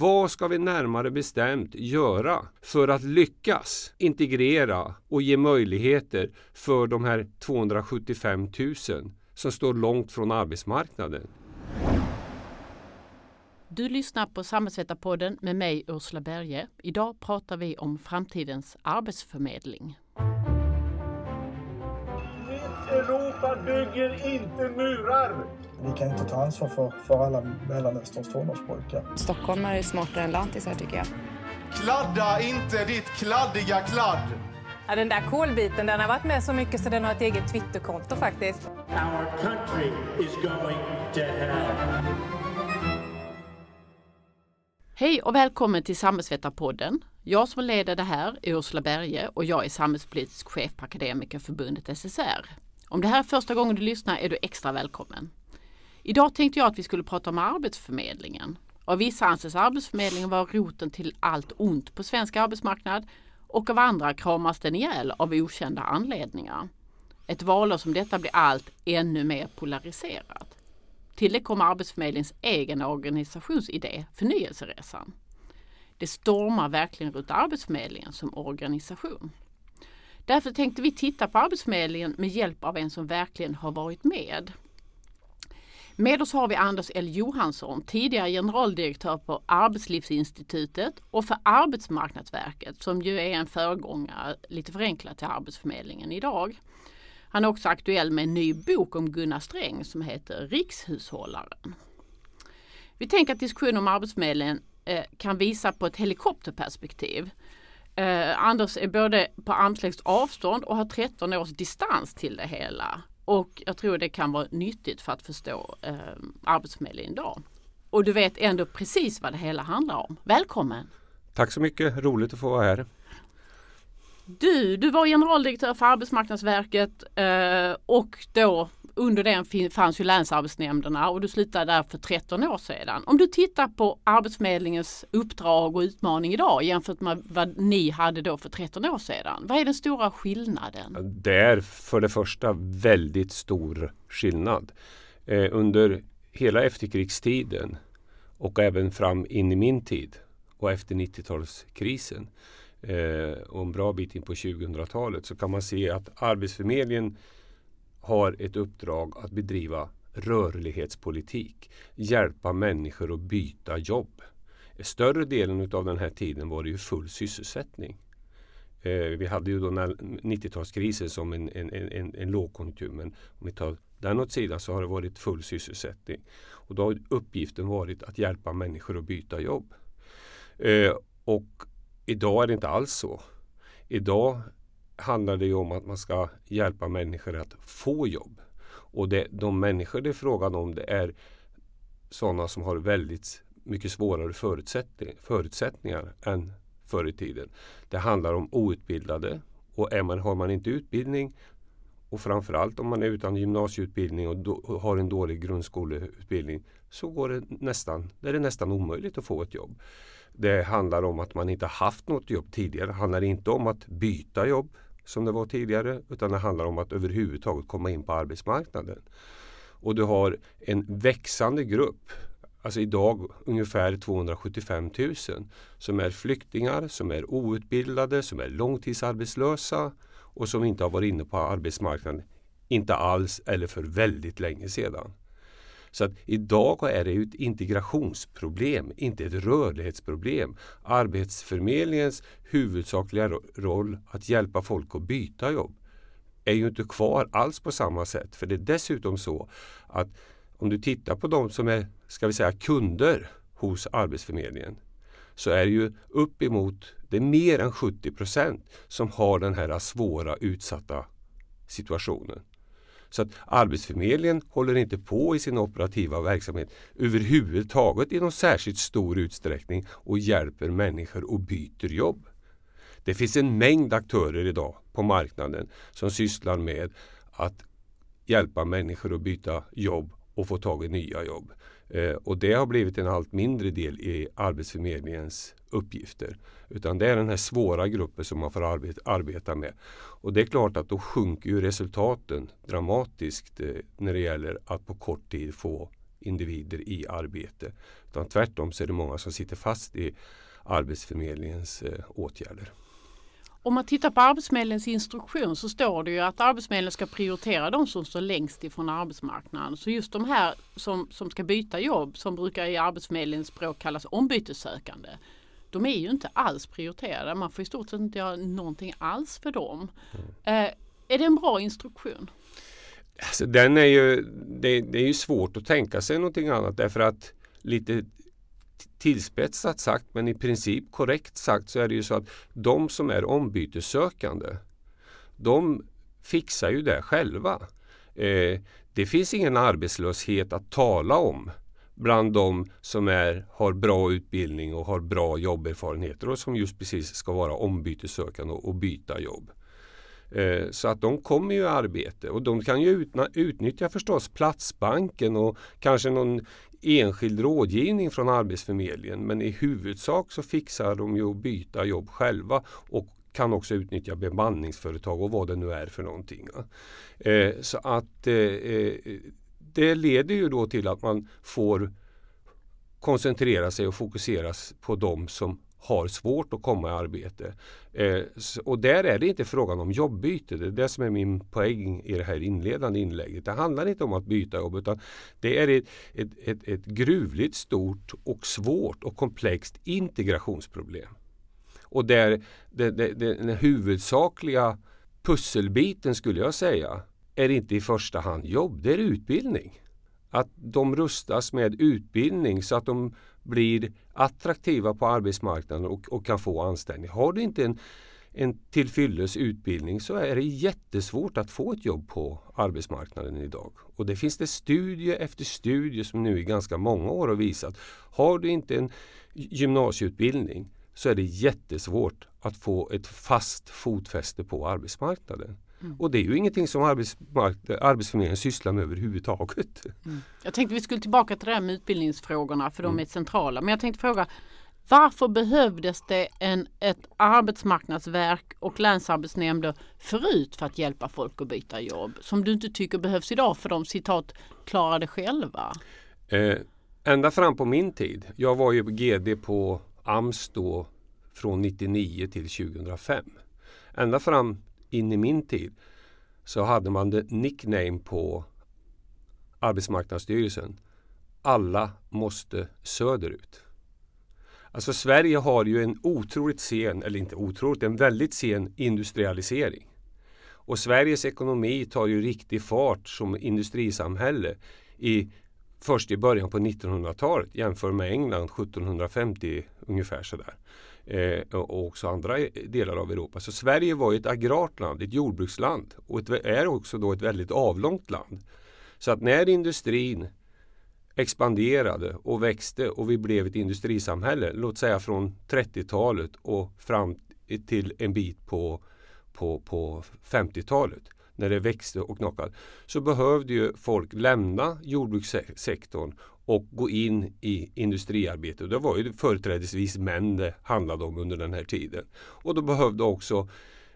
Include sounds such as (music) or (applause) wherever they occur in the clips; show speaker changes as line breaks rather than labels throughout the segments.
Vad ska vi närmare bestämt göra för att lyckas integrera och ge möjligheter för de här 275 000 som står långt från arbetsmarknaden?
Du lyssnar på Samhällsvetarpodden med mig Ursula Berge. Idag pratar vi om framtidens arbetsförmedling.
Europa bygger inte murar!
Vi kan inte ta ansvar för, för alla Mellanösterns tonårspojkar.
Stockholmare är smartare än lantisar tycker jag.
Kladda inte ditt kladdiga kladd!
Ja, den där kolbiten den har varit med så mycket så den har ett eget Twitterkonto faktiskt.
Our country is going to hell.
Hej och välkommen till Samhällsvetarpodden. Jag som leder det här är Ursula Berge och jag är samhällspolitisk chef på Akademikerförbundet SSR. Om det här är första gången du lyssnar är du extra välkommen. Idag tänkte jag att vi skulle prata om Arbetsförmedlingen. Av vissa anses Arbetsförmedlingen vara roten till allt ont på svensk arbetsmarknad och av andra kramas den ihjäl av okända anledningar. Ett valår som detta blir allt ännu mer polariserat. Till det kommer Arbetsförmedlingens egen organisationsidé, Förnyelseresan. Det stormar verkligen runt Arbetsförmedlingen som organisation. Därför tänkte vi titta på Arbetsförmedlingen med hjälp av en som verkligen har varit med. Med oss har vi Anders L Johansson, tidigare generaldirektör på Arbetslivsinstitutet och för Arbetsmarknadsverket som ju är en föregångare, lite förenklat, till Arbetsförmedlingen idag. Han är också aktuell med en ny bok om Gunnar Sträng som heter Rikshushållaren. Vi tänker att diskussionen om Arbetsförmedlingen eh, kan visa på ett helikopterperspektiv. Eh, Anders är både på armslängds avstånd och har 13 års distans till det hela. Och jag tror det kan vara nyttigt för att förstå eh, Arbetsförmedlingen idag. Och du vet ändå precis vad det hela handlar om. Välkommen!
Tack så mycket, roligt att få vara här.
Du, du var generaldirektör för Arbetsmarknadsverket eh, och då under den fanns ju länsarbetsnämnderna och du slutade där för 13 år sedan. Om du tittar på Arbetsförmedlingens uppdrag och utmaning idag jämfört med vad ni hade då för 13 år sedan. Vad är den stora skillnaden?
Det är för det första väldigt stor skillnad. Eh, under hela efterkrigstiden och även fram in i min tid och efter 90-talskrisen eh, och en bra bit in på 2000-talet så kan man se att Arbetsförmedlingen har ett uppdrag att bedriva rörlighetspolitik. Hjälpa människor att byta jobb. Större delen av den här tiden var det ju full sysselsättning. Eh, vi hade ju då 90-talskrisen som en, en, en, en lågkonjunktur men om vi tar den åt sidan så har det varit full sysselsättning. Och då har uppgiften varit att hjälpa människor att byta jobb. Eh, och idag är det inte alls så. Idag handlar det ju om att man ska hjälpa människor att få jobb. Och det, de människor det är frågan om det är sådana som har väldigt mycket svårare förutsättning, förutsättningar än förr i tiden. Det handlar om outbildade och är man, har man inte utbildning och framförallt om man är utan gymnasieutbildning och do, har en dålig grundskoleutbildning så går det nästan, det är det nästan omöjligt att få ett jobb. Det handlar om att man inte haft något jobb tidigare. Det handlar inte om att byta jobb som det var tidigare utan det handlar om att överhuvudtaget komma in på arbetsmarknaden. Och du har en växande grupp, alltså idag ungefär 275 000 som är flyktingar, som är outbildade, som är långtidsarbetslösa och som inte har varit inne på arbetsmarknaden, inte alls eller för väldigt länge sedan. Så att idag är det ett integrationsproblem, inte ett rörlighetsproblem. Arbetsförmedlingens huvudsakliga roll att hjälpa folk att byta jobb är ju inte kvar alls på samma sätt. För det är dessutom så att om du tittar på de som är ska vi säga, kunder hos Arbetsförmedlingen så är det ju uppemot, det är mer än 70 procent som har den här svåra utsatta situationen. Så att Arbetsförmedlingen håller inte på i sin operativa verksamhet överhuvudtaget i någon särskilt stor utsträckning och hjälper människor och byter jobb. Det finns en mängd aktörer idag på marknaden som sysslar med att hjälpa människor att byta jobb och få tag i nya jobb. Eh, och det har blivit en allt mindre del i Arbetsförmedlingens uppgifter. Utan det är den här svåra gruppen som man får arbeta, arbeta med. Och det är klart att då sjunker ju resultaten dramatiskt eh, när det gäller att på kort tid få individer i arbete. Utan tvärtom så är det många som sitter fast i Arbetsförmedlingens eh, åtgärder.
Om man tittar på Arbetsförmedlingens instruktion så står det ju att Arbetsförmedlingen ska prioritera de som står längst ifrån arbetsmarknaden. Så just de här som, som ska byta jobb, som brukar i Arbetsförmedlingens språk kallas ombytessökande, de är ju inte alls prioriterade. Man får i stort sett inte göra någonting alls för dem. Mm. Eh, är det en bra instruktion?
Alltså, den är ju, det, det, är ju svårt att tänka sig någonting annat därför att lite tillspetsat sagt men i princip korrekt sagt så är det ju så att de som är ombytessökande de fixar ju det själva. Eh, det finns ingen arbetslöshet att tala om bland de som är, har bra utbildning och har bra jobberfarenheter och som just precis ska vara ombytessökande och, och byta jobb. Eh, så att de kommer ju i arbete och de kan ju utnyttja förstås Platsbanken och kanske någon enskild rådgivning från Arbetsförmedlingen men i huvudsak så fixar de ju att byta jobb själva och kan också utnyttja bemanningsföretag och vad det nu är för någonting. Eh, så att eh, eh, det leder ju då till att man får koncentrera sig och fokusera på de som har svårt att komma i arbete. Eh, och där är det inte frågan om jobbyte. Det är det som är min poäng i det här inledande inlägget. Det handlar inte om att byta jobb utan det är ett, ett, ett, ett gruvligt stort och svårt och komplext integrationsproblem. Och där det, det, det, den huvudsakliga pusselbiten skulle jag säga är inte i första hand jobb, det är utbildning. Att de rustas med utbildning så att de blir attraktiva på arbetsmarknaden och, och kan få anställning. Har du inte en, en tillfylles utbildning så är det jättesvårt att få ett jobb på arbetsmarknaden idag. Och det finns det studie efter studie som nu i ganska många år har visat. Har du inte en gymnasieutbildning så är det jättesvårt att få ett fast fotfäste på arbetsmarknaden. Mm. Och det är ju ingenting som Arbetsförmedlingen sysslar med överhuvudtaget.
Mm. Jag tänkte vi skulle tillbaka till det här med utbildningsfrågorna för de mm. är centrala. Men jag tänkte fråga varför behövdes det en, ett arbetsmarknadsverk och länsarbetsnämnder förut för att hjälpa folk att byta jobb? Som du inte tycker behövs idag för de citat klarar det själva?
Eh, ända fram på min tid. Jag var ju GD på AMS då från 99 till 2005. Ända fram in i min tid så hade man det nickname på Arbetsmarknadsstyrelsen. Alla måste söderut. Alltså Sverige har ju en otroligt sen, eller inte otroligt, en väldigt sen industrialisering. Och Sveriges ekonomi tar ju riktig fart som industrisamhälle i, först i början på 1900-talet jämfört med England 1750 ungefär sådär eh, och också andra eh, delar av Europa. Så Sverige var ett agrart land, ett jordbruksland och ett, är också då ett väldigt avlångt land. Så att när industrin expanderade och växte och vi blev ett industrisamhälle, låt säga från 30-talet och fram till en bit på, på, på 50-talet när det växte och knockade så behövde ju folk lämna jordbrukssektorn och gå in i industriarbete. det var ju företrädesvis män det handlade om under den här tiden. Och då behövde också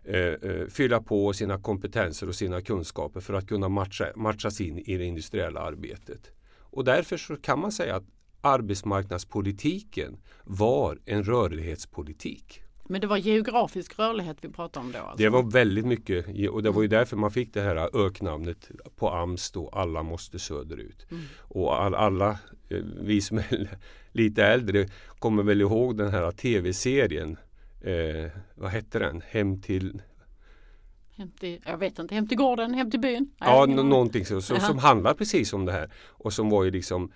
eh, eh, fylla på sina kompetenser och sina kunskaper för att kunna matcha, matchas in i det industriella arbetet. Och därför så kan man säga att arbetsmarknadspolitiken var en rörlighetspolitik.
Men det var geografisk rörlighet vi pratade om då? Alltså.
Det var väldigt mycket och det var ju därför man fick det här öknamnet på AMS då, alla måste söderut. Mm. Och all, alla, eh, vi som är (laughs) lite äldre kommer väl ihåg den här tv-serien, eh, vad hette den, Hem till
Hem till, jag vet inte, hem till gården, hem till byn?
Ja, någonting så, så som handlar precis om det här och som var ju liksom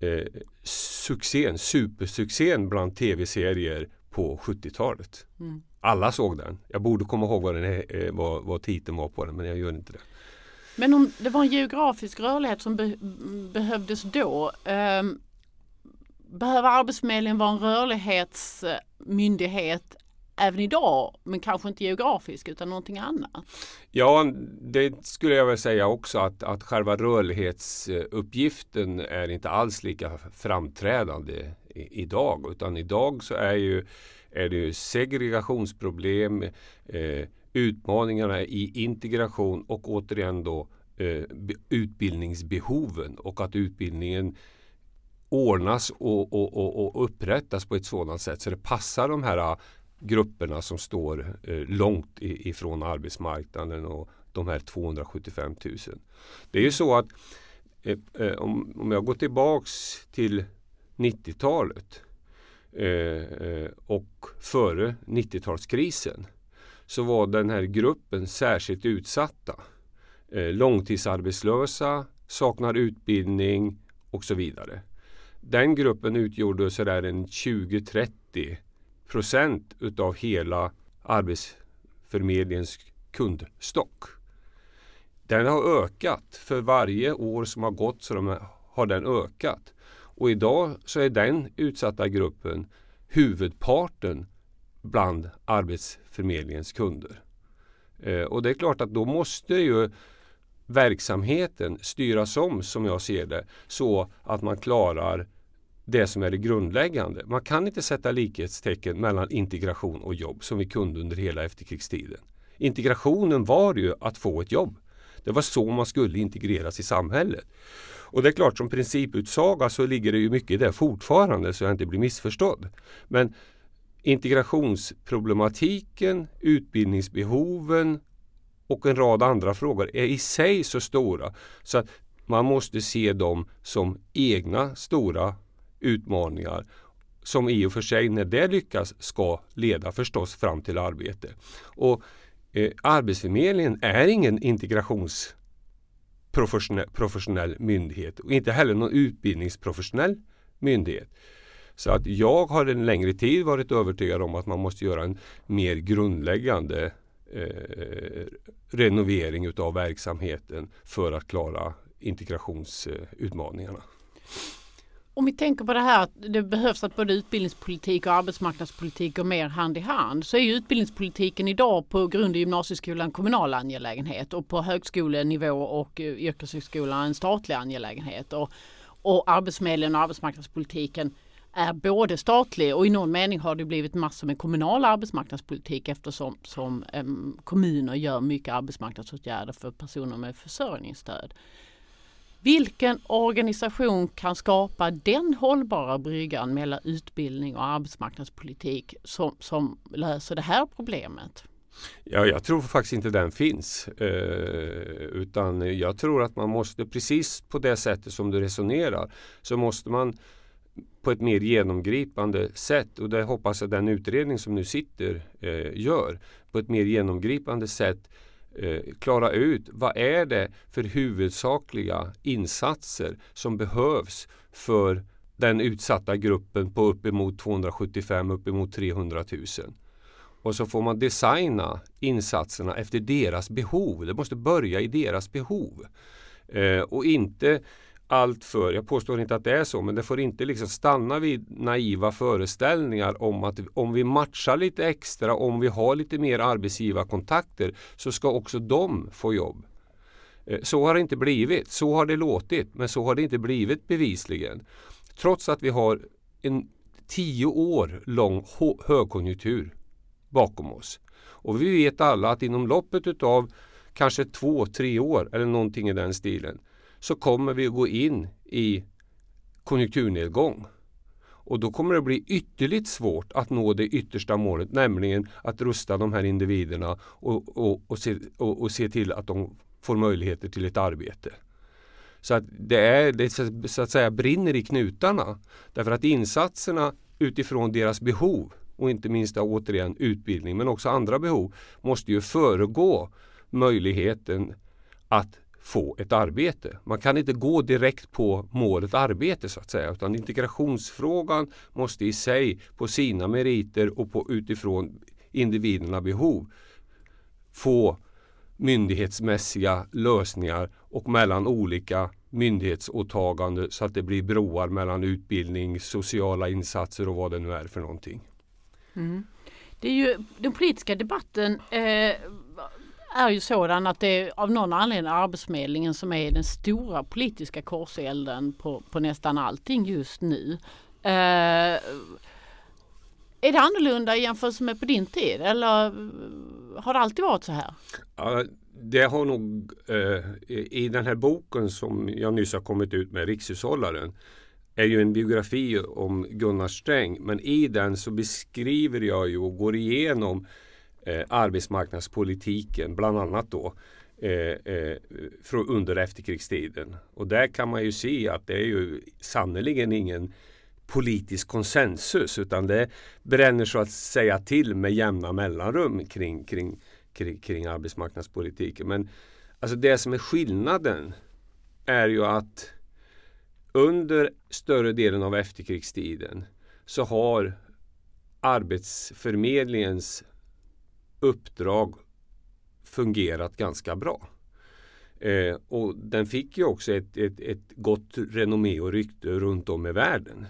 eh, succén, supersuccén bland tv-serier på 70-talet. Mm. Alla såg den. Jag borde komma ihåg vad, den eh, vad, vad titeln var på den men jag gör inte det.
Men om det var en geografisk rörlighet som be behövdes då. Eh, behöver Arbetsförmedlingen vara en rörlighetsmyndighet även idag men kanske inte geografisk utan någonting annat?
Ja, det skulle jag väl säga också att, att själva rörlighetsuppgiften är inte alls lika framträdande idag. Utan idag så är, ju, är det ju segregationsproblem, eh, utmaningarna i integration och återigen då eh, utbildningsbehoven och att utbildningen ordnas och, och, och, och upprättas på ett sådant sätt så det passar de här ah, grupperna som står eh, långt i- ifrån arbetsmarknaden och de här 275 000. Det är ju så att eh, eh, om, om jag går tillbaks till 90-talet eh, eh, och före 90-talskrisen så var den här gruppen särskilt utsatta. Eh, långtidsarbetslösa, saknar utbildning och så vidare. Den gruppen utgjorde sådär en 20-30 procent utav hela Arbetsförmedlingens kundstock. Den har ökat för varje år som har gått så de har den ökat. Och idag så är den utsatta gruppen huvudparten bland Arbetsförmedlingens kunder. Eh, och det är klart att då måste ju verksamheten styras om som jag ser det så att man klarar det som är det grundläggande. Man kan inte sätta likhetstecken mellan integration och jobb som vi kunde under hela efterkrigstiden. Integrationen var ju att få ett jobb. Det var så man skulle integreras i samhället. Och det är klart som principutsaga så ligger det ju mycket i det fortfarande så jag inte blir missförstådd. Men integrationsproblematiken, utbildningsbehoven och en rad andra frågor är i sig så stora så att man måste se dem som egna stora utmaningar som i och för sig när det lyckas ska leda förstås fram till arbete. Och eh, Arbetsförmedlingen är ingen integrations professionell myndighet och inte heller någon utbildningsprofessionell myndighet. Så att jag har en längre tid varit övertygad om att man måste göra en mer grundläggande eh, renovering utav verksamheten för att klara integrationsutmaningarna.
Om vi tänker på det här att det behövs att både utbildningspolitik och arbetsmarknadspolitik går mer hand i hand så är ju utbildningspolitiken idag på grund i gymnasieskolan kommunal angelägenhet och på högskolenivå och eh, yrkeshögskolan en statlig angelägenhet. Och, och Arbetsförmedlingen och arbetsmarknadspolitiken är både statlig och i någon mening har det blivit massor med kommunal arbetsmarknadspolitik eftersom som, um, kommuner gör mycket arbetsmarknadsåtgärder för personer med försörjningsstöd. Vilken organisation kan skapa den hållbara bryggan mellan utbildning och arbetsmarknadspolitik som, som löser det här problemet?
Ja, jag tror faktiskt inte den finns. Eh, utan jag tror att man måste, precis på det sättet som du resonerar, så måste man på ett mer genomgripande sätt och det hoppas jag den utredning som nu sitter eh, gör på ett mer genomgripande sätt Eh, klara ut vad är det för huvudsakliga insatser som behövs för den utsatta gruppen på uppemot 275 uppemot 300 000. Och så får man designa insatserna efter deras behov. Det måste börja i deras behov. Eh, och inte allt för, jag påstår inte att det är så, men det får inte liksom stanna vid naiva föreställningar om att om vi matchar lite extra, om vi har lite mer arbetsgivarkontakter så ska också de få jobb. Eh, så har det inte blivit, så har det låtit, men så har det inte blivit bevisligen. Trots att vi har en tio år lång högkonjunktur bakom oss. Och vi vet alla att inom loppet utav kanske två, tre år eller någonting i den stilen så kommer vi att gå in i konjunkturnedgång. Och då kommer det bli ytterligt svårt att nå det yttersta målet, nämligen att rusta de här individerna och, och, och, se, och, och se till att de får möjligheter till ett arbete. Så att det, är, det så- att säga brinner i knutarna. Därför att insatserna utifrån deras behov och inte minst återigen utbildning men också andra behov måste ju föregå möjligheten att få ett arbete. Man kan inte gå direkt på målet arbete så att säga utan integrationsfrågan måste i sig på sina meriter och på, utifrån individerna behov få myndighetsmässiga lösningar och mellan olika myndighetsåtaganden så att det blir broar mellan utbildning, sociala insatser och vad det nu är för någonting. Mm.
Det är ju, den politiska debatten eh, är ju sådan att det är av någon anledning Arbetsförmedlingen som är den stora politiska korselden på, på nästan allting just nu. Eh, är det annorlunda jämfört med på din tid eller har det alltid varit så här?
Ja, det har nog eh, i den här boken som jag nyss har kommit ut med, Rikshushållaren, är ju en biografi om Gunnar Sträng. Men i den så beskriver jag ju och går igenom eh, arbetsmarknadspolitiken, bland annat då eh, eh, från under efterkrigstiden. Och där kan man ju se att det är ju sannerligen ingen politisk konsensus utan det bränner så att säga till med jämna mellanrum kring, kring, kring, kring arbetsmarknadspolitiken. Men alltså det som är skillnaden är ju att under större delen av efterkrigstiden så har Arbetsförmedlingens uppdrag fungerat ganska bra. Eh, och den fick ju också ett, ett, ett gott renommé och rykte runt om i världen.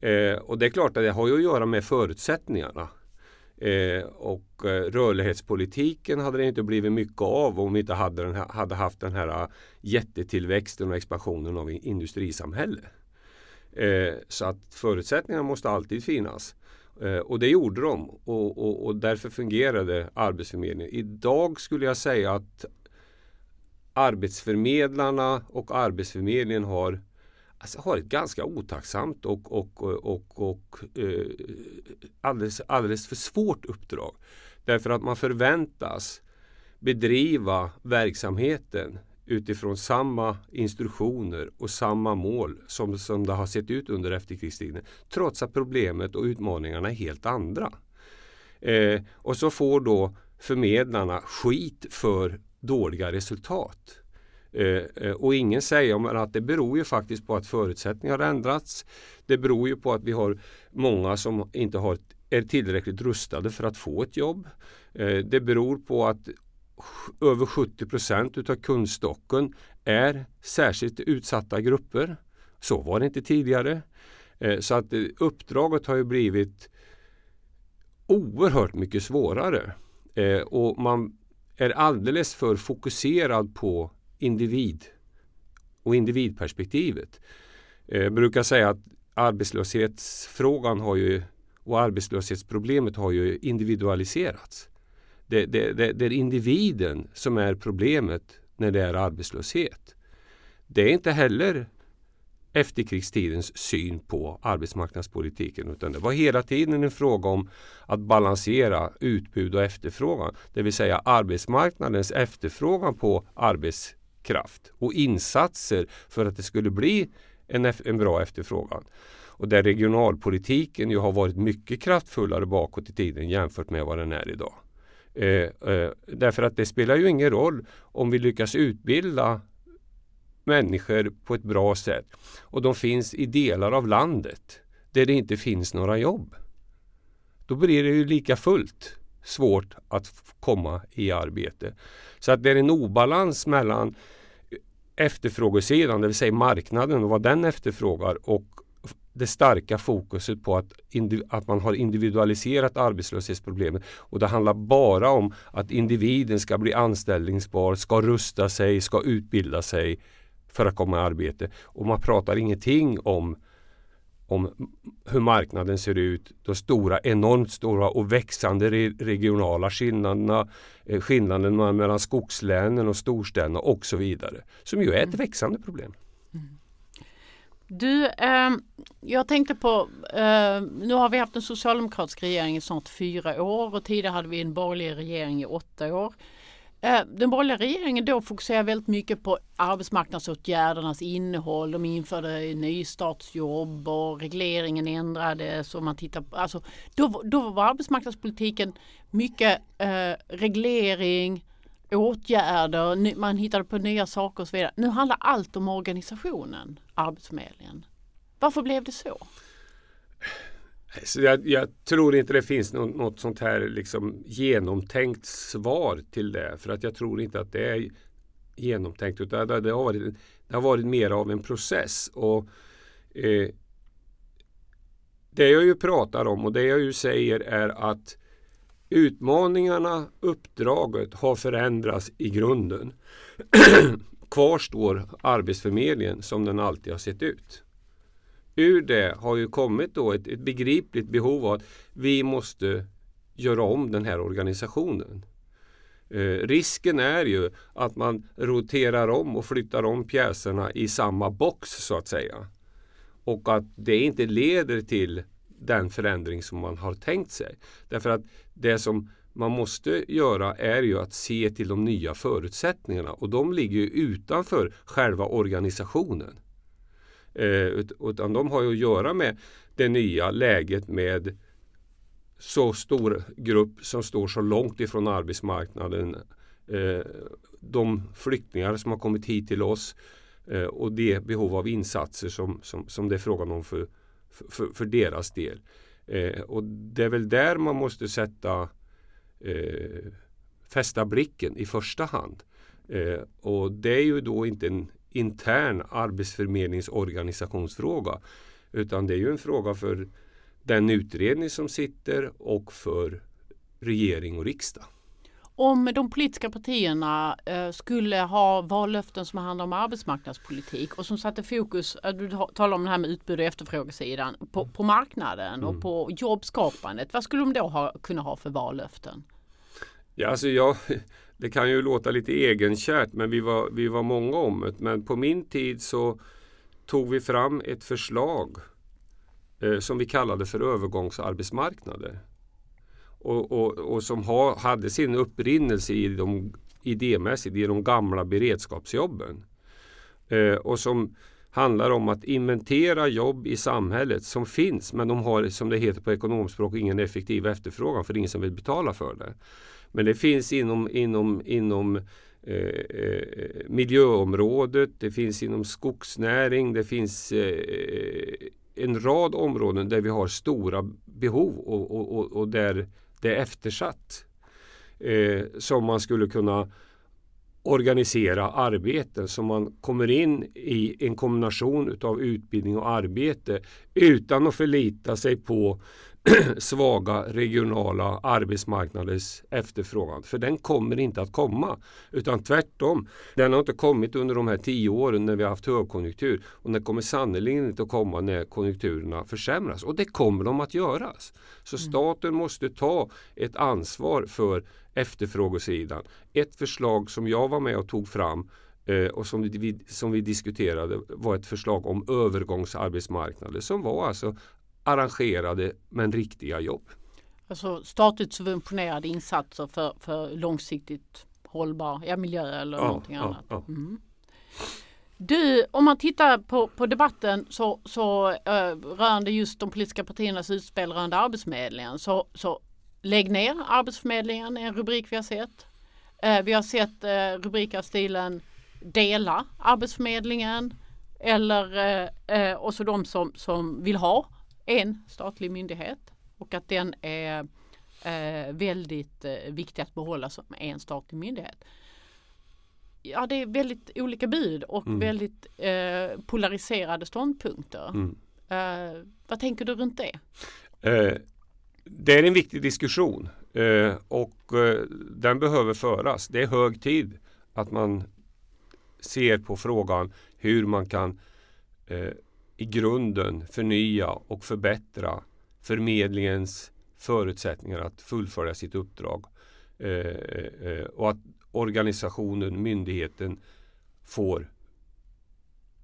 Eh, och det är klart att det har ju att göra med förutsättningarna. Eh, och eh, rörlighetspolitiken hade det inte blivit mycket av om vi inte hade, den här, hade haft den här eh, jättetillväxten och expansionen av industrisamhälle. Eh, så att förutsättningarna måste alltid finnas. Eh, och det gjorde de och, och, och därför fungerade Arbetsförmedlingen. Idag skulle jag säga att arbetsförmedlarna och Arbetsförmedlingen har alltså, har ett ganska otacksamt och, och, och, och eh, alldeles, alldeles för svårt uppdrag. Därför att man förväntas bedriva verksamheten utifrån samma instruktioner och samma mål som, som det har sett ut under efterkrigstiden. Trots att problemet och utmaningarna är helt andra. Eh, och så får då förmedlarna skit för dåliga resultat. Eh, eh och ingen säger att det beror ju faktiskt på att förutsättningar har ändrats. Det beror ju på att vi har många som inte har, är tillräckligt rustade för att få ett jobb. Eh, det beror på att över 70 procent utav kundstocken är särskilt utsatta grupper. Så var det inte tidigare. Eh, så att eh, uppdraget har ju blivit oerhört mycket svårare. Eh, och man är alldeles för fokuserad på individ och individperspektivet. Jag brukar säga att arbetslöshetsfrågan har ju och arbetslöshetsproblemet har ju individualiserats. Det, det, det, det är individen som är problemet när det är arbetslöshet. Det är inte heller efterkrigstidens syn på arbetsmarknadspolitiken utan det var hela tiden en fråga om att balansera utbud och efterfrågan. Det vill säga arbetsmarknadens efterfrågan på arbetskraft. och insatser för att det skulle bli en, en bra efterfrågan. Och där regionalpolitiken ju har varit mycket kraftfullare bakåt i tiden jämfört med vad den är idag. Eh, eh, därför att det spelar ju ingen roll om vi lyckas utbilda människor på ett bra sätt och de finns i delar av landet där det inte finns några jobb. Då blir det ju lika fullt svårt att komma i arbete. Så att det är en obalans mellan efterfrågesidan, det vill säga marknaden och vad den efterfrågar och det starka fokuset på att, att man har individualiserat arbetslöshetsproblemet. Och det handlar bara om att individen ska bli anställningsbar, ska rusta sig, ska utbilda sig för att komma i arbete. Och man pratar ingenting om om hur marknaden ser ut, de stora, enormt stora och växande regionala skillnaderna, eh, skillnaderna mellan skogslänen och storstäderna och så vidare. Som ju är ett mm. växande problem.
Du, eh, jag tänkte på, eh, nu har vi haft en socialdemokratisk regering i snart fyra år och tidigare hade vi en borgerlig regering i åtta år. Eh, den borgerliga regeringen då fokuserar väldigt mycket på arbetsmarknadsåtgärdernas innehåll. De införde nystartsjobb och regleringen ändrades. Och man tittar på, alltså, då, då var arbetsmarknadspolitiken mycket eh, reglering, åtgärder, man hittade på nya saker och så vidare. Nu handlar allt om organisationen, Arbetsförmedlingen. Varför blev det så?
Så jag, jag, tror inte det finns något, något sånt här liksom genomtänkt svar till det. För att jag tror inte att det är genomtänkt. Utan det, det, har, varit, det har varit mer av en process. Och eh, Det jag ju pratar om och det jag ju säger är att utmaningarna, uppdraget har förändrats i grunden. (clears throat) Kvar står Arbetsförmedlingen som den alltid har sett ut ur det har ju kommit då ett, ett begripligt behov av att vi måste göra om den här organisationen. Eh, risken är ju att man roterar om och flyttar om pjäserna i samma box så att säga. Och att det inte leder till den förändring som man har tänkt sig. Därför att det som man måste göra är ju att se till de nya förutsättningarna och de ligger ju utanför själva organisationen. Eh, utan de har ju att göra med det nya läget med så stor grupp som står så långt ifrån arbetsmarknaden. Eh, de flyktingar som har kommit hit till oss eh, och det behov av insatser som, som, som det är frågan om för, för, för deras del. Eh, och det är väl där man måste sätta eh, fästa blicken i första hand. Eh, och det är ju då inte en intern arbetsförmedlingsorganisationsfråga utan det är ju en fråga för den utredning som sitter och för regering och riksdag.
Om de politiska partierna eh, skulle ha vallöften som handlar om arbetsmarknadspolitik och som satte fokus, eh, du talar om det här med utbud och efterfrågesidan, på, på marknaden mm. och på jobbskapandet. Vad skulle de då ha, kunna ha för vallöften?
Ja, alltså jag, (laughs) det kan ju låta lite egenkärt men vi var, vi var många om det. Men på min tid så tog vi fram ett förslag eh, som vi kallade för övergångsarbetsmarknader. Och, och, och som ha, hade sin upprinnelse i de, idémässigt i de gamla beredskapsjobben. Eh, och som handlar om att inventera jobb i samhället som finns men de har som det heter på ekonomspråk ingen effektiv efterfrågan för det är ingen som vill betala för det. Men det finns inom, inom, inom eh, eh miljöområdet, det finns inom skogsnäring, det finns eh, en rad områden där vi har stora behov och, och, och där det är eftersatt. Eh, som man skulle kunna organisera arbeten så man kommer in i en kombination utav utbildning och arbete utan att förlita sig på (clears throat) svaga regionala arbetsmarknaders efterfrågan. För den kommer inte att komma. Utan tvärtom. Den har inte kommit under de här tio åren när vi har haft högkonjunktur. Och den kommer sannerligen inte att komma när konjunkturerna försämras. Och det kommer de att göras. Så mm. staten måste ta ett ansvar för efterfrågesidan. Ett förslag som jag var med och tog fram eh, och som vi, som vi diskuterade var ett förslag om övergångsarbetsmarknader som var alltså arrangerade men riktiga jobb.
Alltså statligt subventionerade insatser för, för långsiktigt hållbar ja, miljö eller ja, någonting ja, annat. Ja. Mm. Du, om man tittar på, på debatten så, så uh, rörande just de politiska partiernas utspel rörande Arbetsförmedlingen så, så lägg ner Arbetsförmedlingen är en rubrik vi har sett. Uh, vi har sett uh, rubriker stilen dela Arbetsförmedlingen eller uh, och så de som, som vill ha en statlig myndighet och att den är eh, väldigt eh, viktig att behålla som en statlig myndighet. Ja, det är väldigt olika bud och mm. väldigt eh, polariserade ståndpunkter. Mm. Vad tänker du runt det?
Det är en viktig diskussion och den behöver föras. Det är hög tid att man ser på frågan hur man kan i grunden förnya och förbättra förmedlingens förutsättningar att fullfölja sitt uppdrag. Eh, eh, eh, och att organisationen, myndigheten får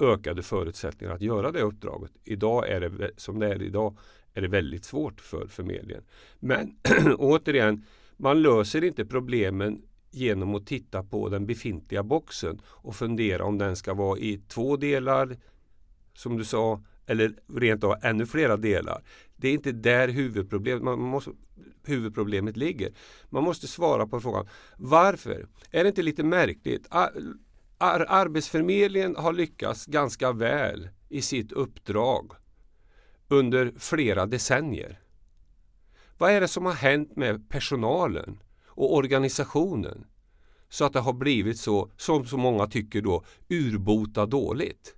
ökade förutsättningar att göra det uppdraget. Idag är det som det är idag är det väldigt svårt för förmedlingen. Men (clears throat) återigen, man löser inte problemen genom att titta på den befintliga boxen och fundera om den ska vara i två delar, som du sa, eller rent av ännu flera delar. Det är inte där huvudproblemet, man måste, huvudproblemet ligger. Man måste svara på frågan varför? Är det inte lite märkligt? Ar, ar, Arbetsförmedlingen har lyckats ganska väl i sitt uppdrag under flera decennier. Vad är det som har hänt med personalen och organisationen så att det har blivit så, som så många tycker då, urbota dåligt?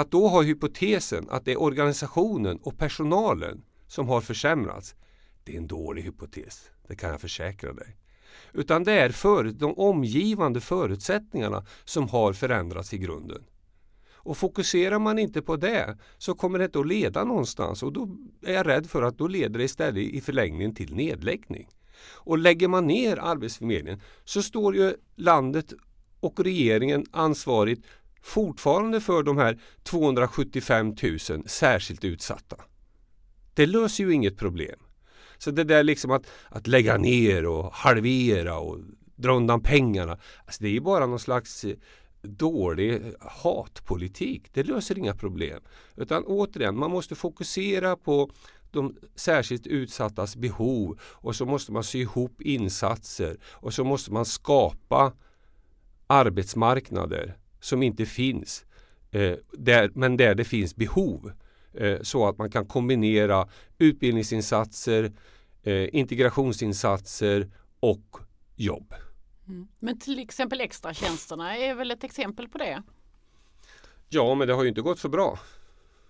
Att då ha hypotesen att det är organisationen och personalen som har försämrats, det är en dålig hypotes. Det kan jag försäkra dig. Utan det är för, de omgivande förutsättningarna som har förändrats i grunden. Och fokuserar man inte på det så kommer det inte att leda någonstans och då är jag rädd för att då leder det istället i förlängningen till nedläggning. Och lägger man ner Arbetsförmedlingen så står ju landet och regeringen ansvarigt fortfarande för de här 275 000 särskilt utsatta. Det löser ju inget problem. Så det där liksom att, att lägga ner och halvera och dra undan pengarna. Alltså det är ju bara någon slags eh, dålig hatpolitik. Det löser inga problem. Utan återigen, man måste fokusera på de särskilt utsattas behov och så måste man sy ihop insatser och så måste man skapa arbetsmarknader som inte finns eh, där, men där det finns behov eh, så att man kan kombinera utbildningsinsatser, eh, integrationsinsatser och jobb.
Mm. Men till exempel extratjänsterna är väl ett exempel på det?
Ja, men det har ju inte gått så bra.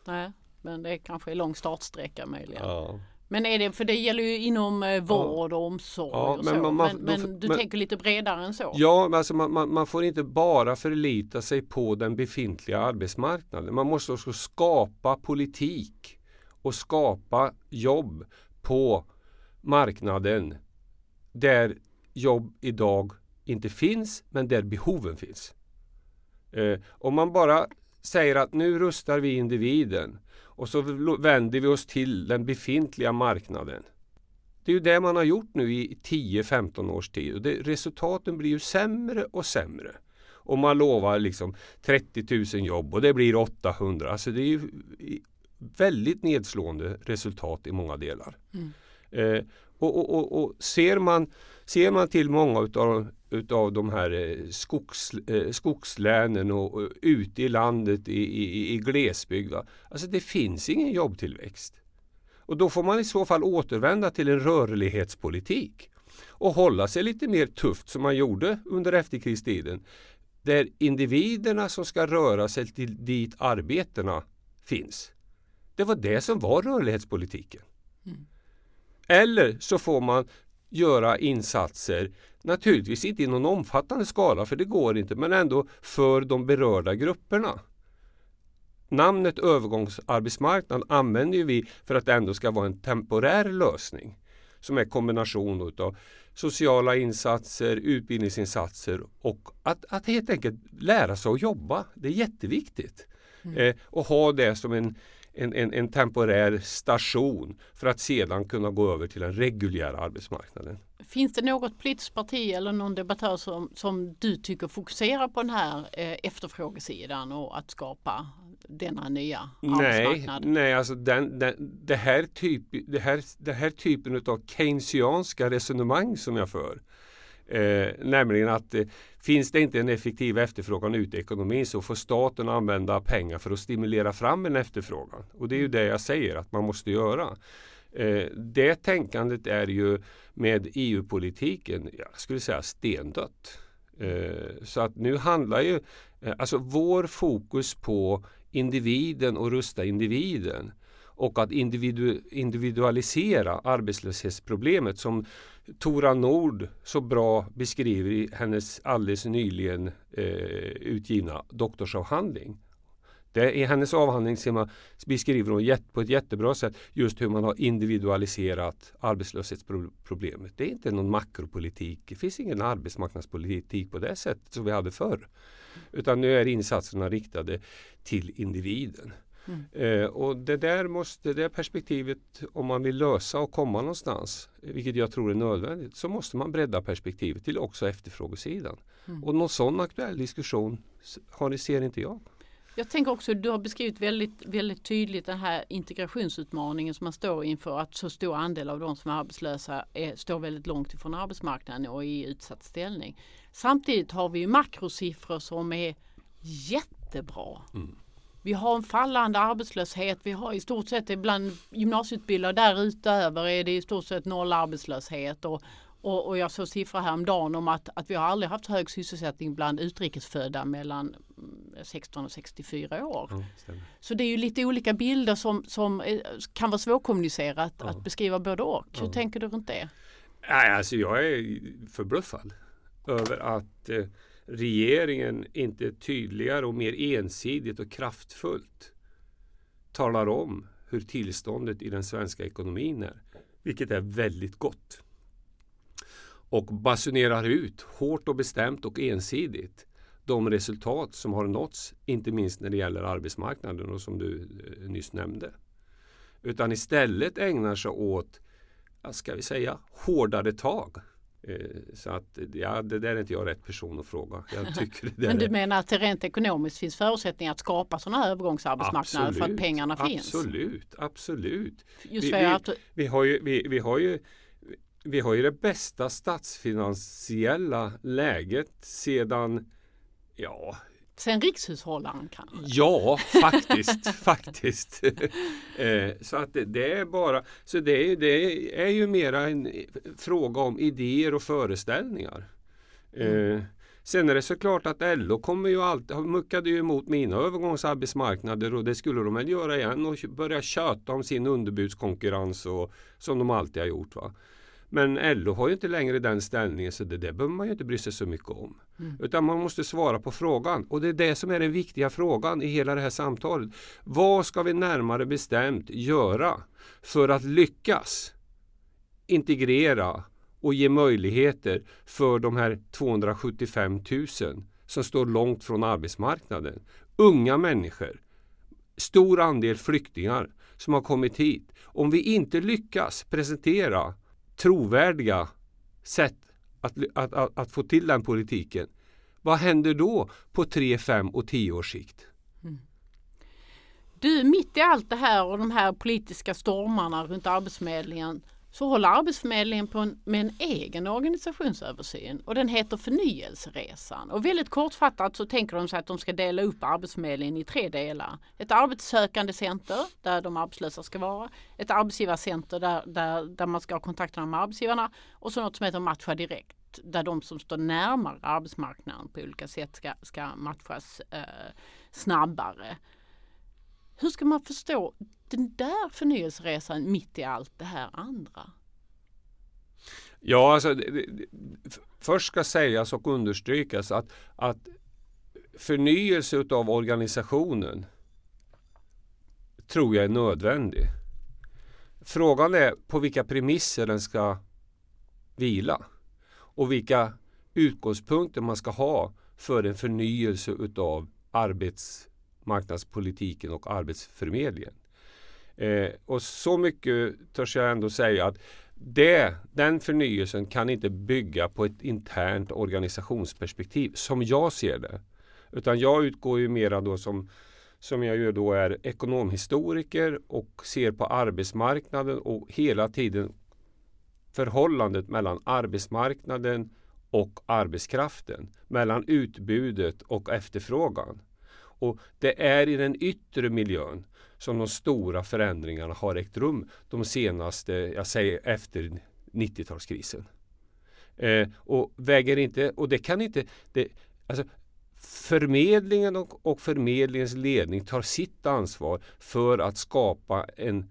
Nej, men det kanske är lång startsträcka möjligen.
Ja.
Men är det, för det gäller ju inom eh, vård och omsorg
Ja,
och
men
så.
man-
Men,
man-
men,
då-
du
men-
tänker lite bredare än så?
Ja, men alltså man, man, man får inte bara förlita sig på den befintliga arbetsmarknaden. Man måste också skapa politik och skapa jobb på marknaden där jobb idag inte finns men där behoven finns. Eh, om man bara säger att nu rustar vi individen och så vänder vi oss till den befintliga marknaden. Det är ju det man har gjort nu i 10-15 års tid och det, resultaten blir ju sämre och sämre. Och man lovar liksom 30 000 jobb och det blir 800. Alltså det är ju väldigt nedslående resultat i många delar. Eh, och, och, och, och ser, man, ser man till många utav, utav de här eh, skogs, eh, skogslänen och, och ute i landet i, i, i glesbygd. va. Alltså det finns ingen jobbtillväxt. Och då får man i så fall återvända till en rörlighetspolitik och hålla sig lite mer tufft som man gjorde under efterkrigstiden. Där individerna som ska röra sig till dit arbetena finns. Det var det som var rörlighetspolitiken. Eller så får man göra insatser, naturligtvis inte i någon omfattande skala för det går inte, men ändå för de berörda grupperna. Namnet övergångsarbetsmarknad använder vi för att det ändå ska vara en temporär lösning som är kombination utav sociala insatser, utbildningsinsatser och att, att helt enkelt lära sig att jobba. Det är jätteviktigt. Eh, och ha det som en, en, en, en temporär station för att sedan kunna gå över till den reguljära arbetsmarknaden.
Finns det något politiskt parti eller någon debattör som, som du tycker fokuserar på den här eh, efterfrågesidan och att skapa denna nya
Nej,
arbetsmarknad?
nej alltså den, den, det, här typ, det, här, det här typen av keynesianska resonemang som jag för. Eh, nämligen att eh, finns det inte en effektiv efterfrågan ute i ekonomin så får staten använda pengar för att stimulera fram en efterfrågan. Och det är ju det jag säger att man måste göra. Eh, det tänkandet är ju med EU-politiken, jag skulle säga stendött. Eh, så att nu handlar ju, eh, alltså vår fokus på individen och rusta individen och att individu individualisera arbetslöshetsproblemet som Tora Nord så bra beskriver i hennes alldeles nyligen eh, utgivna doktorsavhandling. Det, I hennes avhandling ser man, beskriver hon jätt, på ett jättebra sätt just hur man har individualiserat arbetslöshetsproblemet. Det är inte någon makropolitik. Det finns ingen arbetsmarknadspolitik på det sättet som vi hade förr. Utan nu är insatserna riktade till individen. Eh, och det där måste, det perspektivet, om man vill lösa och komma någonstans, vilket jag tror är nödvändigt, så måste man bredda perspektivet till också efterfrågesidan. Och någon sån aktuell diskussion har, ser inte jag.
Jag tänker också, du har beskrivit väldigt, väldigt tydligt den här integrationsutmaningen som man står inför. Att så stor andel av de som är arbetslösa är, står väldigt långt ifrån arbetsmarknaden och är i utsatt ställning. Samtidigt har vi makrosiffror som är jättebra. Vi har en fallande arbetslöshet. Vi har i stort sett bland gymnasieutbildade därutöver är det i stort sett noll arbetslöshet. Och, och, och jag såg siffror häromdagen om att, att vi har aldrig haft hög sysselsättning bland utrikesfödda mellan mm, 16 och 64 år. Så det är ju lite olika bilder som, som eh, kan vara svårkommunicerat att beskriva både och. Hur tänker du runt det?
Nej, alltså jag är förbluffad över att eh, regeringen inte tydligare och mer ensidigt och kraftfullt talar om hur tillståndet i den svenska ekonomin är. Vilket är väldigt gott. och basunerar ut hårt och bestämt och ensidigt de resultat som har nåtts, inte minst när det gäller arbetsmarknaden och som du eh, nyss nämnde. Utan istället ägnar sig åt, ska vi säga, hårdare tag. Eh, så att ja, det där är inte jag rätt person att fråga. Jag (laughs) tycker det
Men du menar att det rent ekonomiskt finns förutsättningar att skapa sådana här övergångsarbetsmarknader för att pengarna finns?
Absolut, absolut. Vi, vi,
att,
vi, har ju, vi, vi, har ju, vi har ju det bästa statsfinansiella läget sedan Ja,
sen rikshushållaren kanske?
ja faktiskt. (laughs) faktiskt. Eh, så att det, det är bara så det, är- det är ju mera en fråga om idéer och föreställningar. Eh, Sen är det såklart att LO kommer ju alltid, muckade ju emot mina övergångsarbetsmarknader och det skulle de väl göra igen och börja köta om sin underbudskonkurrens och, som de alltid har gjort. Va? Men LO har ju inte längre den ställningen så det där behöver man ju inte bry sig så mycket om. Utan man måste svara på frågan och det är det som är den viktiga frågan i hela det här samtalet. Vad ska vi närmare bestämt göra för att lyckas integrera och ge möjligheter för de här 275 000 som står långt från arbetsmarknaden. Unga människor, stor andel flyktingar som har kommit hit. Om vi inte lyckas presentera trovärdiga sätt att, att, att, att få till den politiken, vad händer då på 3, 5 och 10 års sikt? Mm.
Du, mitt i allt det här och de här politiska stormarna runt Arbetsförmedlingen så håller Arbetsförmedlingen på en, med en egen organisationsöversyn och den heter Förnyelseresan. Och väldigt kortfattat så tänker de sig att de ska dela upp Arbetsförmedlingen i tre delar. Ett arbetssökande center där de arbetslösa ska vara. Ett arbetsgivarcenter där, där, där man ska ha kontakterna med arbetsgivarna och så något som heter Matcha direkt där de som står närmare arbetsmarknaden på olika sätt ska, ska matchas eh, snabbare. Hur ska man förstå den där förnyelseresan mitt i allt det här andra?
Ja, alltså, det, det, först ska sägas och understrykas att, att förnyelse utav organisationen tror jag är nödvändig. Frågan är på vilka premisser den ska vila och vilka utgångspunkter man ska ha för en förnyelse utav arbetsmarknadspolitiken och arbetsförmedlingen. Eh, och så mycket törs jag ändå säga att det, den förnyelsen kan inte bygga på ett internt organisationsperspektiv som jag ser det. Utan jag utgår ju mera då som, som jag ju då är ekonomhistoriker och ser på arbetsmarknaden och hela tiden förhållandet mellan arbetsmarknaden och arbetskraften. Mellan utbudet och efterfrågan. Och det är i den yttre miljön som de stora förändringarna har ägt rum de senaste, jag säger efter 90-talskrisen. Eh, och väger inte, och det kan inte, det, alltså förmedlingen och, och förmedlingens ledning tar sitt ansvar för att skapa en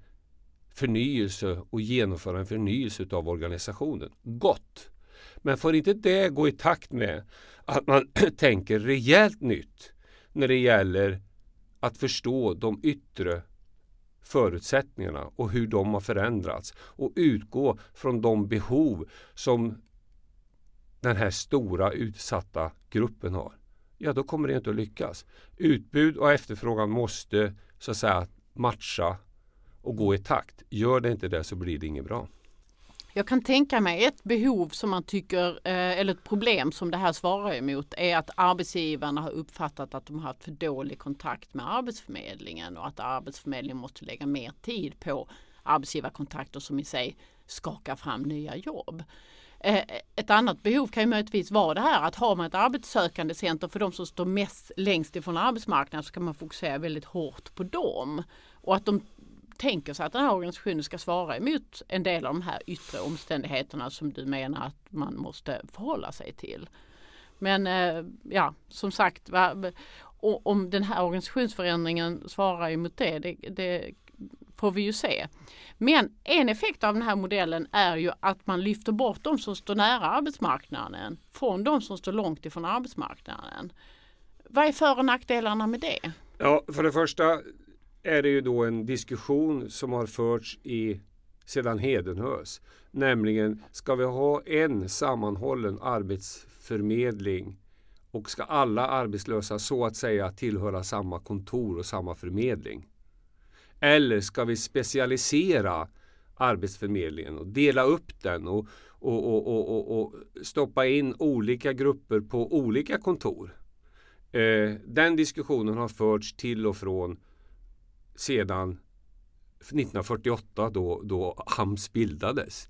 förnyelse och genomföra en förnyelse av organisationen. Gott! Men får inte det gå i takt med att man (clears throat) tänker rejält nytt när det gäller att förstå de yttre förutsättningarna och hur de har förändrats och utgå från de behov som den här stora utsatta gruppen har. Ja, då kommer det inte att lyckas. Utbud och efterfrågan måste så att säga matcha och gå i takt. Gör det inte det så blir det inget bra.
Jag kan tänka mig ett behov som man tycker, eh, eller ett problem som det här svarar emot är att arbetsgivarna har uppfattat att de har haft för dålig kontakt med Arbetsförmedlingen och att Arbetsförmedlingen måste lägga mer tid på arbetsgivarkontakter som i sig skakar fram nya jobb. Eh, ett annat behov kan ju möjligtvis vara det här att har man ett arbetssökande center för de som står mest längst ifrån arbetsmarknaden så kan man fokusera väldigt hårt på dem. Och att de tänker sig att den här organisationen ska svara emot en del av de här yttre omständigheterna som du menar att man måste förhålla sig till. Men eh, ja, som sagt, va, om den här organisationsförändringen svarar emot det, det, det får vi ju se. Men en effekt av den här modellen är ju att man lyfter bort de som står nära arbetsmarknaden från de som står långt ifrån arbetsmarknaden. Vad är för och nackdelarna med det?
Ja, för det första är det ju då en diskussion som har förts i sedan Hedenhös. Nämligen, ska vi ha en sammanhållen arbetsförmedling och ska alla arbetslösa så att säga tillhöra samma kontor och samma förmedling? Eller ska vi specialisera Arbetsförmedlingen och dela upp den och, och, och, och, och stoppa in olika grupper på olika kontor? Eh, den diskussionen har förts till och från sedan 1948 då, då AMS bildades.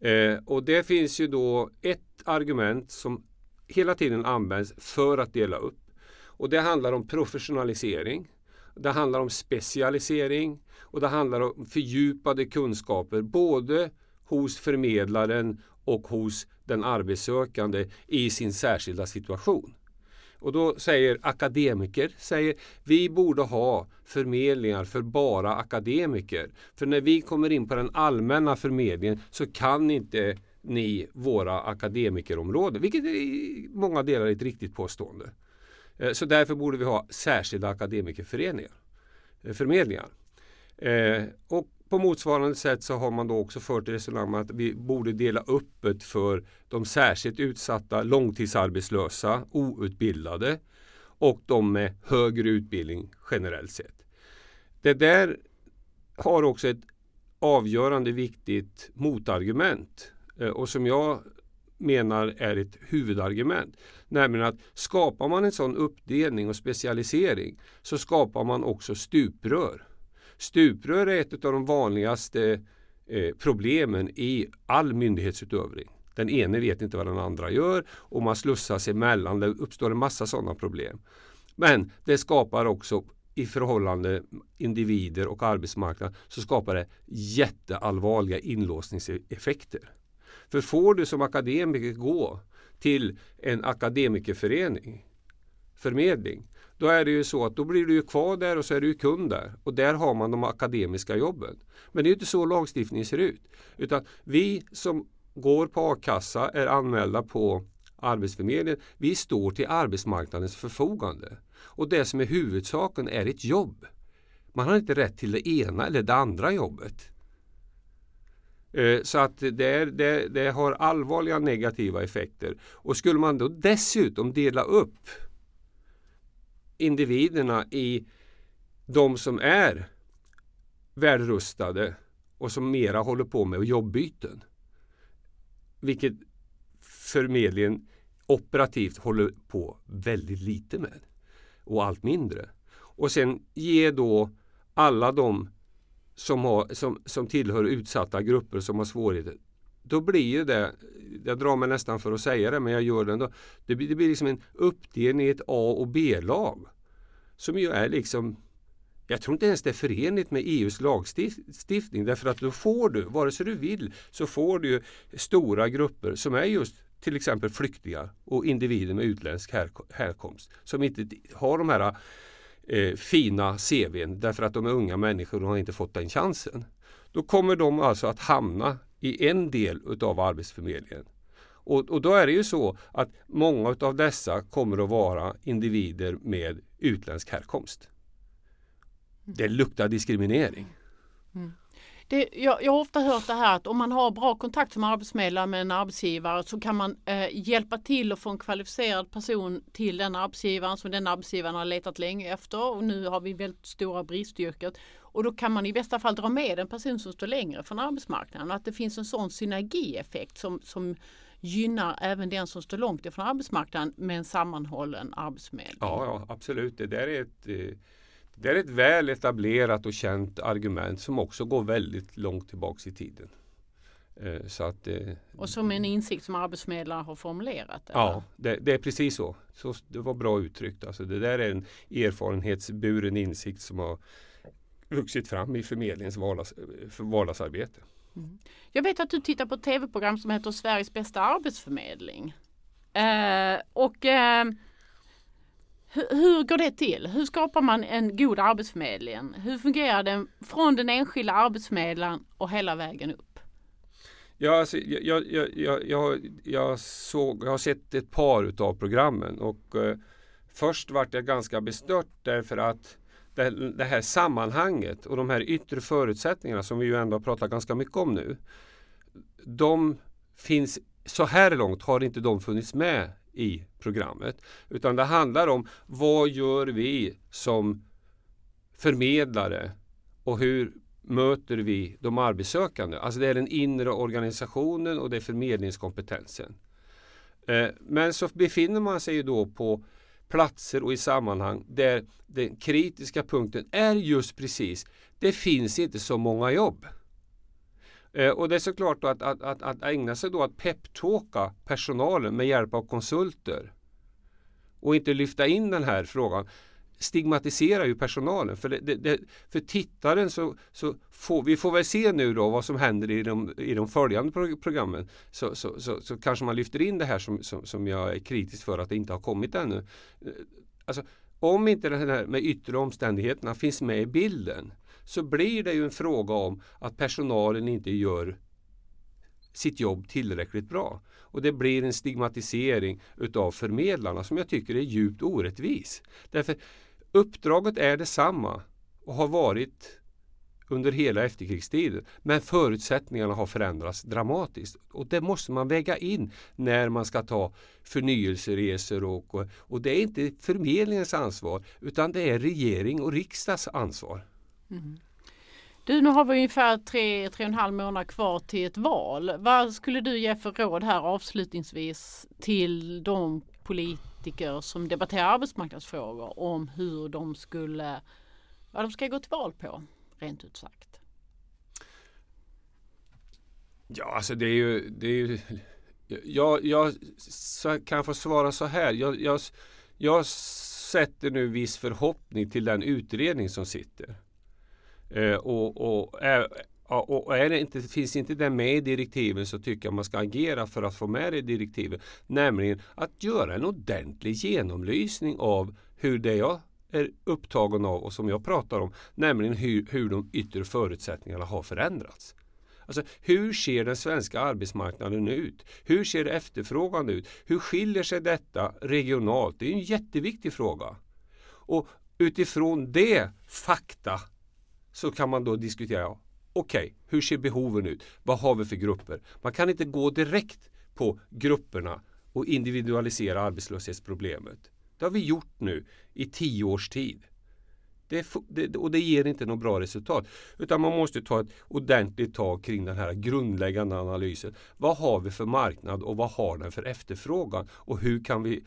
Eh, och det finns ju då ett argument som hela tiden används för att dela upp. Och det handlar om professionalisering. Det handlar om specialisering och det handlar om fördjupade kunskaper både hos förmedlaren och hos den arbetssökande i sin särskilda situation. Och då säger akademiker, säger vi borde ha förmedlingar för bara akademiker. För när vi kommer in på den allmänna förmedlingen så kan inte ni våra akademikerområden, vilket är i många delar är ett riktigt påstående. Eh, så därför borde vi ha särskilda akademikerföreningar, eh, förmedlingar. Eh, och på motsvarande sätt så har man då också fört resonemang om att vi borde dela upp det för de särskilt utsatta långtidsarbetslösa, outbildade och de med högre utbildning generellt sett. Det där har också ett avgörande viktigt motargument eh, och som jag menar är ett huvudargument. Nämligen att skapar man en sån uppdelning och specialisering så skapar man också stuprör. Stuprör är ett av de vanligaste eh, problemen i all myndighetsutövning. Den ene vet inte vad den andra gör och man slussar sig emellan. Det uppstår en massa sådana problem. Men det skapar också i förhållande individer och arbetsmarknad så skapar det jätteallvarliga inlåsningseffekter. För får du som akademiker gå till en akademikerförening, förmedling, då är det ju så att då blir du ju kvar där och så är du kund där. Och där har man de akademiska jobben. Men det är inte så lagstiftningen ser ut. Utan vi som går på a-kassa är anmälda på Arbetsförmedlingen. Vi står till arbetsmarknadens förfogande. Och det som är huvudsaken är ett jobb. Man har inte rätt till det ena eller det andra jobbet. Eh, så att det, det, det har allvarliga negativa effekter. Och skulle man då dessutom dela upp individerna i de som är välrustade och som mera håller på med jobbbyten. Vilket förmedlingen operativt håller på väldigt lite med och allt mindre. Och sen ge då alla de som, har, som, som tillhör utsatta grupper som har svårigheter. Då blir ju det, jag drar mig nästan för att säga det men jag gör det ändå. Det blir, det blir liksom en uppdelning i ett A och B-lag. Som ju är liksom jag tror inte ens det är förenligt med EUs lagstiftning därför att då får du, vare sig du vill, så får du stora grupper som är just till exempel flyktingar och individer med utländsk härkomst som inte har de här eh, fina CVn därför att de är unga människor och har inte fått den chansen. Då kommer de alltså att hamna i en del utav Arbetsförmedlingen. Och, och då är det ju så att många av dessa kommer att vara individer med utländsk härkomst. Det luktar diskriminering.
Mm. Det, jag, jag, har ofta hört det här att om man har bra kontakt som arbetsförmedlare med en arbetsgivare så kan man eh, hjälpa till att få en kvalificerad person till den arbetsgivaren som den arbetsgivaren har letat länge efter och nu har vi väldigt stora bristyrket. Och då kan man i bästa fall dra med en person som står längre från arbetsmarknaden. Att det finns en sån synergieffekt som, som gynnar även den som står långt ifrån arbetsmarknaden med en sammanhållen arbetsförmedling.
Ja, ja absolut. Det där är ett eh, det är ett väl etablerat och känt argument som också går väldigt långt tillbaks i tiden.
Eh, så att, eh, och som en insikt som arbetsförmedlare har formulerat?
Eller? Ja, det, det, är precis så. så. Det var bra uttryckt. Alltså, det där är en erfarenhetsburen insikt som har vuxit fram i förmedlingens vardags, vardagsarbete.
Mm. Jag vet att du tittar på ett tv-program som heter Sveriges bästa arbetsförmedling. Eh, och eh, hur, går det till? Hur skapar man en god arbetsförmedling? Hur fungerar den från den enskilda arbetsförmedlaren och hela vägen upp?
Ja, alltså, jag, jag, jag, jag, jag, såg, jag har sett ett par utav programmen och eh, först vart jag ganska bestört därför att det, det här sammanhanget och de här yttre förutsättningarna som vi ju ändå har pratat ganska mycket om nu. De finns, så här långt har inte de funnits med i programmet. Utan det handlar om vad gör vi som förmedlare och hur möter vi de arbetssökande? Alltså det är den inre organisationen och det är förmedlingskompetensen. Eh, men så befinner man sig ju då på platser och i sammanhang där den kritiska punkten är just precis det finns inte så många jobb. Eh, och det är såklart att, att, att, att ägna sig då att peptalka personalen med hjälp av konsulter och inte lyfta in den här frågan stigmatiserar ju personalen. För, det, det, för tittaren så, så får vi får väl se nu då vad som händer i de, i de följande programmen. Så, så, så, så kanske man lyfter in det här som, som, som jag är kritisk för att det inte har kommit ännu. Eh, alltså, om inte det här med yttre omständigheterna finns med i bilden så blir det ju en fråga om att personalen inte gör sitt jobb tillräckligt bra. Och det blir en stigmatisering utav förmedlarna som jag tycker är djupt orättvis. Därför Uppdraget är detsamma och har varit under hela efterkrigstiden. Men förutsättningarna har förändrats dramatiskt. Och det måste man väga in när man ska ta förnyelseresor. Och, och det är inte förmedlingens ansvar utan det är regering och riksdags ansvar. Mm.
Du, nu har vi ungefär tre, tre och en halv månad kvar till ett val. Vad skulle du ge för råd här avslutningsvis till de politiker som debatterar arbetsmarknadsfrågor om hur de skulle, vad de ska gå till val på, rent ut sagt?
Ja, alltså det är ju, det är ju jag, jag kan få svara så här. Jag, jag, jag sätter nu viss förhoppning till den utredning som sitter. Eh, och, och, eh, och är det inte, finns inte det med i direktiven så tycker jag man ska agera för att få med det i direktiven. Nämligen att göra en ordentlig genomlysning av hur det jag är upptagen av och som jag pratar om, nämligen hur, hur de yttre förutsättningarna har förändrats. Alltså, hur ser den svenska arbetsmarknaden ut? Hur ser efterfrågan ut? Hur skiljer sig detta regionalt? Det är en jätteviktig fråga. Och utifrån det fakta så kan man då diskutera Okej, okay, hur ser behoven ut? Vad har vi för grupper? Man kan inte gå direkt på grupperna och individualisera arbetslöshetsproblemet. Det har vi gjort nu i tio års tid. Det, det, och det ger inte något bra resultat. Utan man måste ta ett ordentligt tag kring den här grundläggande analysen. Vad har vi för marknad och vad har den för efterfrågan? Och hur kan vi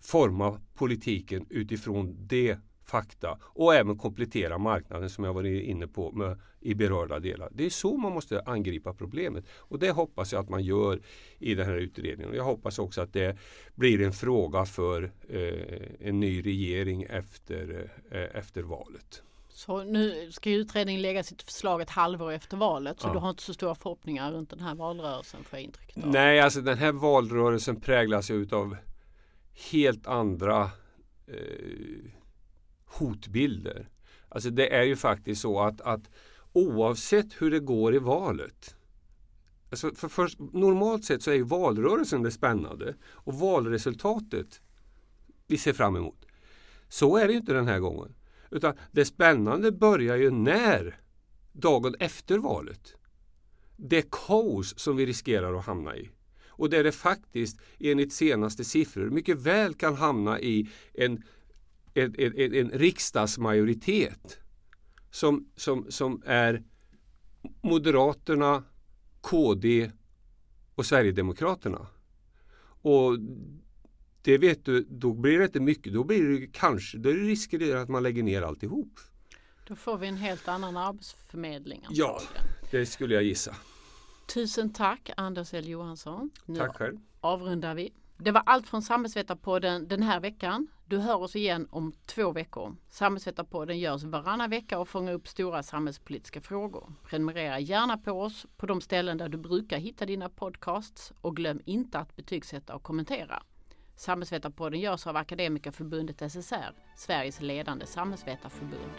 forma politiken utifrån det fakta och även komplettera marknaden som jag varit inne på med, i berörda delar. Det är så man måste angripa problemet och det hoppas jag att man gör i den här utredningen. Jag hoppas också att det blir en fråga för eh, en ny regering efter, eh, efter valet.
Så nu ska utredningen lägga sitt förslag ett halvår efter valet så ja. du har inte så stora förhoppningar runt den här valrörelsen får jag intrycket
av. Nej, alltså den här valrörelsen präglas ju av helt andra eh, hotbilder. Alltså det är ju faktiskt så att, att oavsett hur det går i valet Alltså för först, normalt sett så är ju valrörelsen det spännande och valresultatet vi ser fram emot. Så är det inte den här gången. Utan det spännande börjar ju när dagen efter valet. Det kaos som vi riskerar att hamna i. Och där det faktiskt enligt senaste siffror mycket väl kan hamna i en en, en, en riksdagsmajoritet som, som, som är Moderaterna, KD och Sverigedemokraterna. Och det vet du, då blir det inte mycket. Då blir det kanske, då är det risker att man lägger ner alltihop.
Då får vi en helt annan arbetsförmedling.
Ja, det skulle jag gissa.
Tusen tack Anders L Johansson.
Nu tack själv.
avrundar vi. Det var allt från Samhällsvetarpodden den här veckan. Du hör oss igen om två veckor. Samhällsvetarpodden görs varannan vecka och fångar upp stora samhällspolitiska frågor. Prenumerera gärna på oss på de ställen där du brukar hitta dina podcasts och glöm inte att betygsätta och kommentera. Samhällsvetarpodden görs av Akademikerförbundet SSR, Sveriges ledande samhällsvetarförbund.